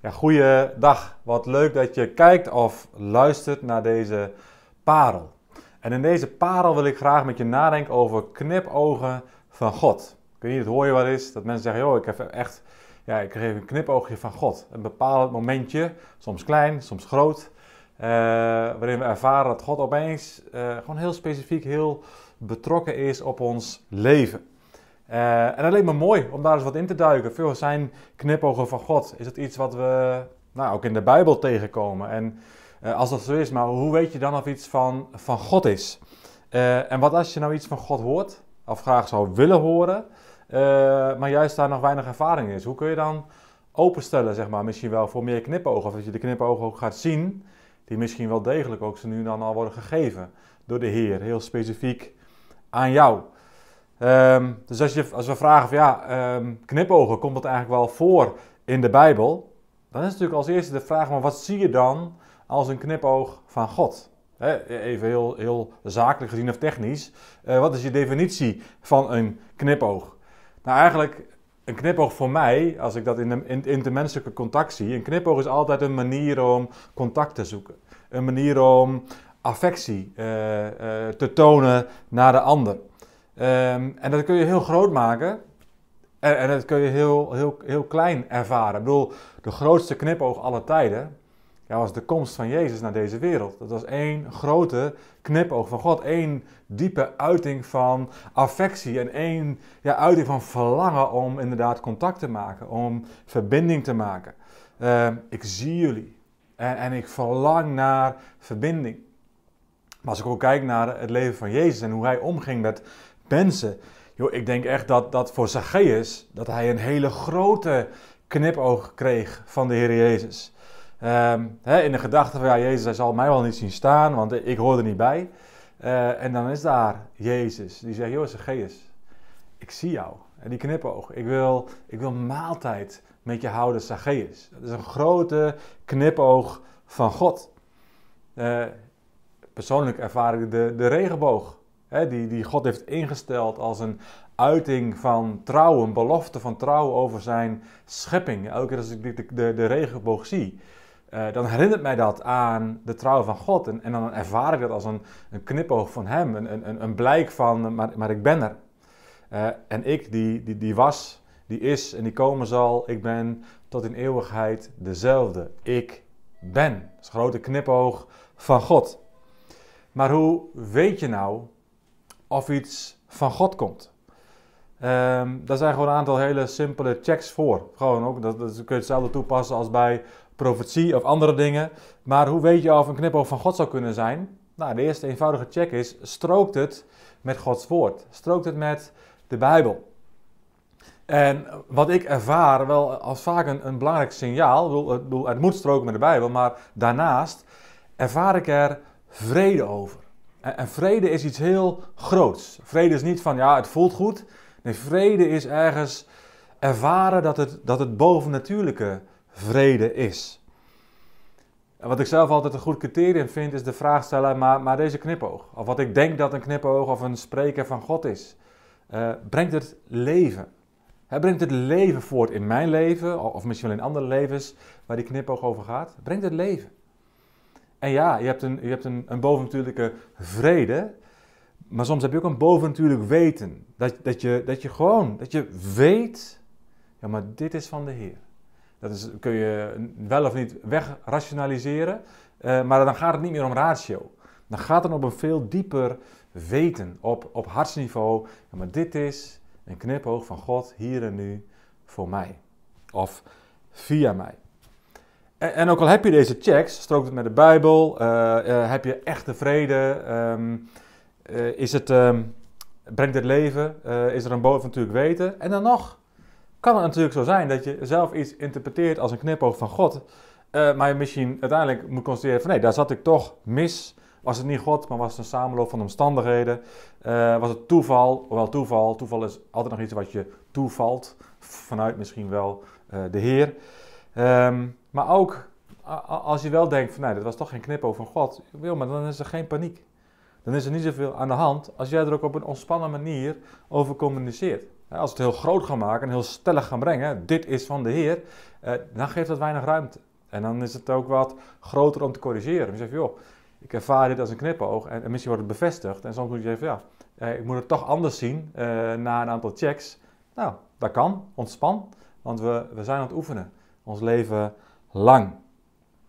Ja, goeiedag. Wat leuk dat je kijkt of luistert naar deze parel. En in deze parel wil ik graag met je nadenken over knipogen van God. Kun je het hoor je wel eens dat mensen zeggen, joh, ik heb echt, ja, ik kreeg een knipoogje van God. Een bepaald momentje, soms klein, soms groot, uh, waarin we ervaren dat God opeens uh, gewoon heel specifiek, heel betrokken is op ons leven. Uh, en dat leek me mooi om daar eens wat in te duiken. Veel zijn knipogen van God. Is dat iets wat we nou, ook in de Bijbel tegenkomen? En uh, als dat zo is, maar hoe weet je dan of iets van, van God is? Uh, en wat als je nou iets van God hoort, of graag zou willen horen, maar juist daar nog weinig ervaring is? Hoe kun je dan openstellen, zeg maar, misschien wel voor meer knipogen? Of dat je de knipogen ook gaat zien, die misschien wel degelijk ook ze nu dan al worden gegeven door de Heer, heel specifiek aan jou. Um, dus als, je, als we vragen van ja, um, knipogen, komt dat eigenlijk wel voor in de Bijbel? Dan is natuurlijk als eerste de vraag, maar wat zie je dan als een knipoog van God? Even heel, heel zakelijk gezien of technisch. Uh, wat is je definitie van een knipoog? Nou, eigenlijk een knipoog voor mij, als ik dat in de in, intermenselijke contact zie, een knipoog is altijd een manier om contact te zoeken. Een manier om affectie uh, uh, te tonen naar de ander. Um, en dat kun je heel groot maken. En, en, dat kun je heel, heel, heel klein ervaren. Ik bedoel, de grootste knipoog aller tijden ja, was de komst van Jezus naar deze wereld. Dat was één grote knipoog van God. één diepe uiting van affectie. En één ja, uiting van verlangen om inderdaad contact te maken. Om verbinding te maken. Um, ik zie jullie. En, en ik verlang naar verbinding. Maar als ik ook kijk naar het leven van Jezus en hoe hij omging met mensen. Yo, ik denk echt dat, dat voor Zacchaeus, dat hij een hele grote knipoog kreeg van de Heer Jezus. Hè, in de gedachte van, ja, Jezus, hij zal mij wel niet zien staan, want ik hoor er niet bij. Uh, en dan is daar Jezus, die zegt, joh, Zacchaeus, ik zie jou. En die knipoog, ik wil, ik wil maaltijd met je houden, Zacchaeus. Dat is een grote knipoog van God. Uh, persoonlijk ervaar ik de, de regenboog die, die God heeft ingesteld als een uiting van trouw, een belofte van trouw over zijn schepping. Elke keer als ik de, de, de regenboog zie, uh, dan herinnert mij dat aan de trouw van God. En, en dan ervaar ik dat als een, een knipoog van Hem, een, een, een blijk van, maar, maar ik ben er. Uh, en ik, die, die, die was, die is en die komen zal, ik ben tot in eeuwigheid dezelfde. Ik ben. Dat is een grote knipoog van God. Maar hoe weet je nou of iets van God komt. Um, daar zijn gewoon een aantal hele simpele checks voor. Gewoon ook, dat, dat kun je hetzelfde toepassen als bij profetie of andere dingen. Maar hoe weet je of een knipoog van God zou kunnen zijn? Nou, de eerste eenvoudige check is, strookt het met Gods woord? Strookt het met de Bijbel? En wat ik ervaar wel als vaak een, belangrijk signaal, bedoel, het moet stroken met de Bijbel, maar daarnaast ervaar ik er vrede over. En vrede is iets heel groots. Vrede is niet van ja, het voelt goed. Nee, vrede is ergens ervaren dat het, dat het bovennatuurlijke vrede is. En wat ik zelf altijd een goed criterium vind, is de vraag stellen, maar, maar deze knipoog, of wat ik denk dat een knipoog of een spreker van God is, uh, brengt het leven? He, brengt het leven voort in mijn leven, of misschien wel in andere levens waar die knipoog over gaat? Brengt het leven? En ja, je hebt een, je hebt een, een bovennatuurlijke vrede, maar soms heb je ook een bovennatuurlijk weten. Dat, dat, je, dat je gewoon, dat je weet, ja maar dit is van de Heer. Dat is, kun je wel of niet wegrationaliseren, uh, maar dan gaat het niet meer om ratio. Dan gaat het op een veel dieper weten, op, op hartsniveau. Ja, maar dit is een knipoog van God hier en nu voor mij. Of via mij. En, ook al heb je deze checks, strookt het met de Bijbel, uh, uh, heb je echte vrede, um, uh, is het, um, brengt het leven, is er een natuurlijk weten. En dan nog kan het natuurlijk zo zijn dat je zelf iets interpreteert als een knipoog van God, maar je misschien uiteindelijk moet constateren van nee, daar zat ik toch mis. Was het niet God, maar was het een samenloop van omstandigheden? was het toeval? Wel toeval, toeval is altijd nog iets wat je toevalt, vanuit misschien wel de Heer. Um, maar ook als je wel denkt van nee, dat was toch geen knipoog van God, wil, maar dan is er geen paniek. Dan is er niet zoveel aan de hand als jij er ook op een ontspannen manier over communiceert. Als we het heel groot gaan maken en heel stellig gaan brengen, dit is van de Heer, eh, dan geeft dat weinig ruimte. En dan is het ook wat groter om te corrigeren. Je zegt, joh, ik ervaar dit als een knipoog en, en misschien wordt het bevestigd. En soms moet je zeggen, ja, eh, ik moet het toch anders zien uh, na een aantal checks. Nou, dat kan, ontspan, want we, we zijn aan het oefenen. Ons leven lang.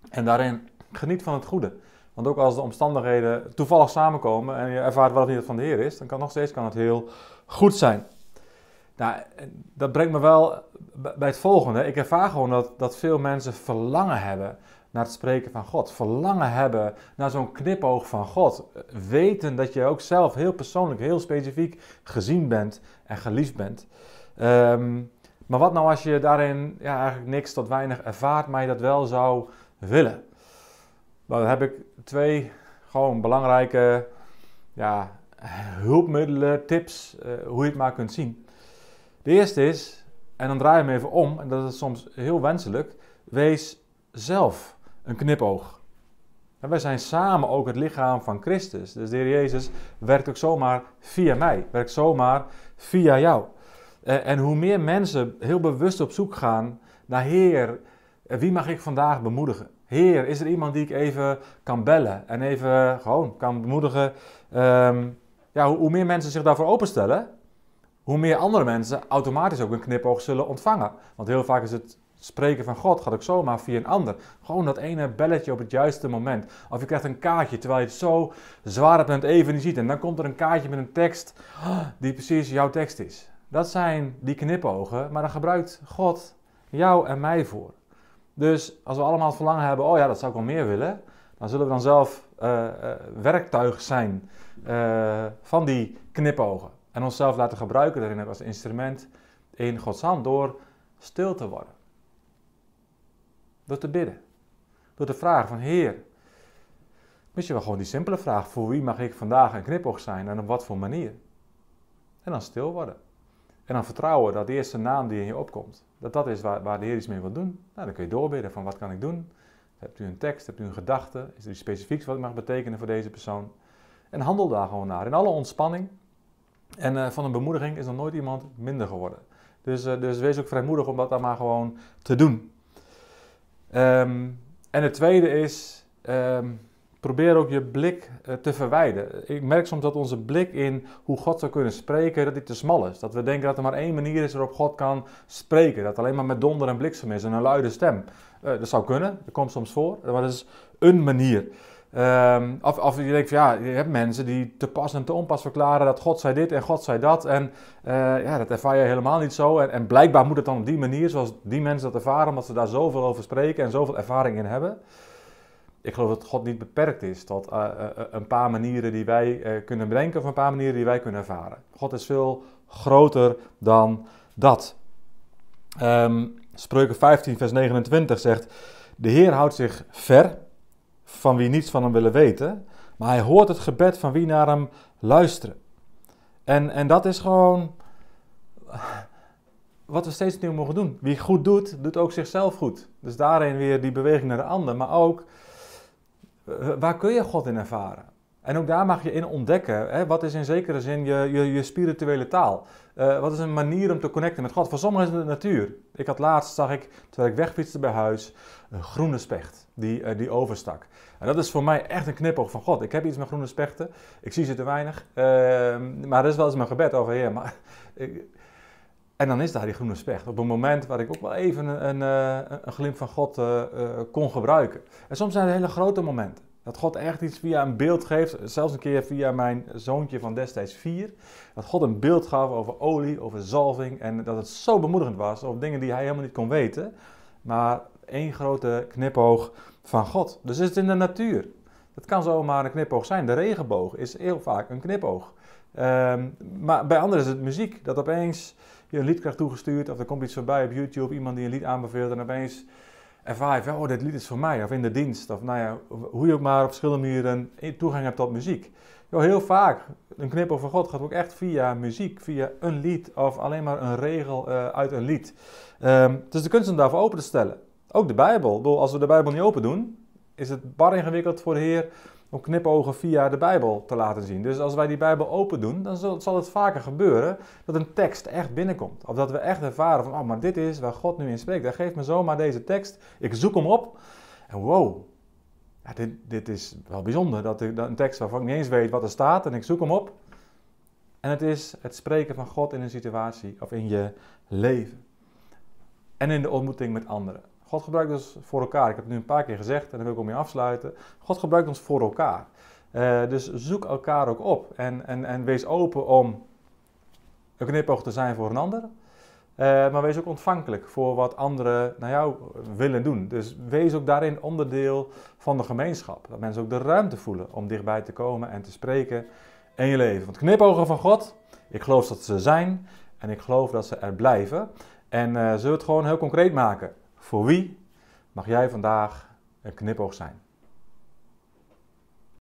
En daarin geniet van het goede. Want ook als de omstandigheden toevallig samenkomen en je ervaart wel of niet het van de Heer is, dan kan nog steeds kan het heel goed zijn. Nou, dat brengt me wel bij het volgende. Ik ervaar gewoon dat, dat veel mensen verlangen hebben naar het spreken van God. Verlangen hebben naar zo'n knipoog van God. Weten dat je ook zelf heel persoonlijk, heel specifiek gezien bent en geliefd bent. Ehm, maar wat nou als je daarin ja, eigenlijk niks tot weinig ervaart, maar je dat wel zou willen? Nou, dan heb ik twee gewoon belangrijke ja, hulpmiddelen, tips, uh, hoe je het maar kunt zien. De eerste is, en dan draai je hem even om, en dat is soms heel wenselijk, wees zelf een knipoog. En wij zijn samen ook het lichaam van Christus. Dus de Heer Jezus werkt ook zomaar via mij, werkt zomaar via jou. Eh, en hoe meer mensen heel bewust op zoek gaan naar Heer, eh, wie mag ik vandaag bemoedigen? Heer, is er iemand die ik even kan bellen en even gewoon kan bemoedigen? Ehm, ja, hoe, hoe, meer mensen zich daarvoor openstellen, hoe meer andere mensen automatisch ook een knipoog zullen ontvangen. Want heel vaak is het spreken van God gaat ook zomaar via een ander. Gewoon dat ene belletje op het juiste moment. Of je krijgt een kaartje terwijl je het zo zwaar en het even niet ziet. En dan komt er een kaartje met een tekst die precies jouw tekst is. Dat zijn die knipogen, maar daar gebruikt God jou en mij voor. Dus als we allemaal het verlangen hebben, oh ja, dat zou ik wel meer willen, dan zullen we dan zelf uh, werktuig zijn uh, van die knipogen. En onszelf laten gebruiken daarin als instrument in Gods hand door stil te worden. Door te bidden. Door te vragen van Heer, misschien wel gewoon die simpele vraag, voor wie mag ik vandaag een knipoog zijn en op wat voor manier? En dan stil worden. En dan vertrouwen dat de eerste naam die in je opkomt, dat dat is waar, waar de Heer iets mee wil doen. Nou, dan kun je doorbidden van wat kan ik doen? Hebt u een tekst, hebt u een gedachte? Is er iets specifieks wat ik mag betekenen voor deze persoon? En handel daar gewoon naar, in alle ontspanning. En uh, van een bemoediging is nog nooit iemand minder geworden. Dus, uh, dus wees ook vrijmoedig om dat dan maar gewoon te doen. Um, en het tweede is, um, probeer ook je blik uh, te verwijden. Ik merk soms dat onze blik in hoe God zou kunnen spreken, dat die te smal is. Dat we denken dat er maar één manier is waarop God kan spreken. Dat alleen maar met donder en bliksem is en een luide stem. Uh, dat zou kunnen, dat komt soms voor, maar dat is een manier. Um, of, of je denkt van ja, je hebt mensen die te pas en te onpas verklaren dat God zei dit en God zei dat. En uh, ja, dat ervaar je helemaal niet zo. En, en, blijkbaar moet het dan op die manier, zoals die mensen dat ervaren, omdat ze daar zoveel over spreken en zoveel ervaring in hebben. Ik geloof dat God niet beperkt is tot uh, uh, een paar manieren die wij kunnen bedenken of een paar manieren die wij kunnen ervaren. God is veel groter dan dat. Um, Spreuken 15, vers 29 zegt: De Heer houdt zich ver van wie niets van hem willen weten, maar hij hoort het gebed van wie naar hem luisteren. En, en dat is gewoon wat we steeds nieuw mogen doen. Wie goed doet, doet ook zichzelf goed. Dus daarin weer die beweging naar de ander, maar ook waar kun je God in ervaren? En ook daar mag je in ontdekken, hè, wat is in zekere zin je, je, je spirituele taal? Uh, wat is een manier om te connecten met God? Voor sommigen is het de natuur. Ik had laatst, zag ik, terwijl ik wegfietste bij huis, een groene specht die, uh, die overstak. En dat is voor mij echt een knipoog van God. Ik heb iets met groene spechten, ik zie ze te weinig, uh, maar dat is wel eens mijn gebed over Heer. Maar, en dan is daar die groene specht. Op een moment waar ik ook wel even een, een, een glimp van God kon gebruiken. En soms zijn het hele grote momenten. Dat God echt iets via een beeld geeft, zelfs een keer via mijn zoontje van destijds vier. Dat God een beeld gaf over olie, over zalving en dat het zo bemoedigend was over dingen die hij helemaal niet kon weten. Maar één grote knipoog van God. Dus is het in de natuur. Het kan zomaar een knipoog zijn. De regenboog is heel vaak een knipoog. Um, maar bij anderen is het muziek. Dat opeens je een lied krijgt toegestuurd of er komt iets voorbij op YouTube, iemand die een lied aanbeveelt en opeens ervaar je, oh, dit lied is voor mij, of in de dienst, of nou ja, hoe je ook maar op verschillende manieren toegang hebt tot muziek. Jo, heel vaak, een knip over God gaat ook echt via muziek, via een lied, of alleen maar een regel uh, uit een lied. Um, dus de kunst om daarvoor open te stellen. Ook de Bijbel. Bedoel, als we de Bijbel niet open doen, is het bar ingewikkeld voor de Heer om knipogen via de Bijbel te laten zien. Dus als wij die Bijbel open doen, dan zal, het vaker gebeuren dat een tekst echt binnenkomt. Of dat we echt ervaren van, oh, maar dit is waar God nu in spreekt. Hij geeft me zomaar deze tekst, ik zoek hem op en wow, ja, dit, dit is wel bijzonder. Dat, ik, dat een tekst waarvan ik niet eens weet wat er staat en ik zoek hem op. En het is het spreken van God in een situatie of in je leven. En in de ontmoeting met anderen. God gebruikt ons voor elkaar. Ik heb het nu een paar keer gezegd en dan wil ik om je afsluiten. God gebruikt ons voor elkaar. Uh, dus zoek elkaar ook op en, en, en wees open om een knipoog te zijn voor een ander. Uh, maar wees ook ontvankelijk voor wat anderen naar jou willen doen. Dus wees ook daarin onderdeel van de gemeenschap. Dat mensen ook de ruimte voelen om dichtbij te komen en te spreken in je leven. Want knipogen van God, ik geloof dat ze zijn en ik geloof dat ze er blijven. En uh, zullen we het gewoon heel concreet maken. Voor wie mag jij vandaag een knipoog zijn?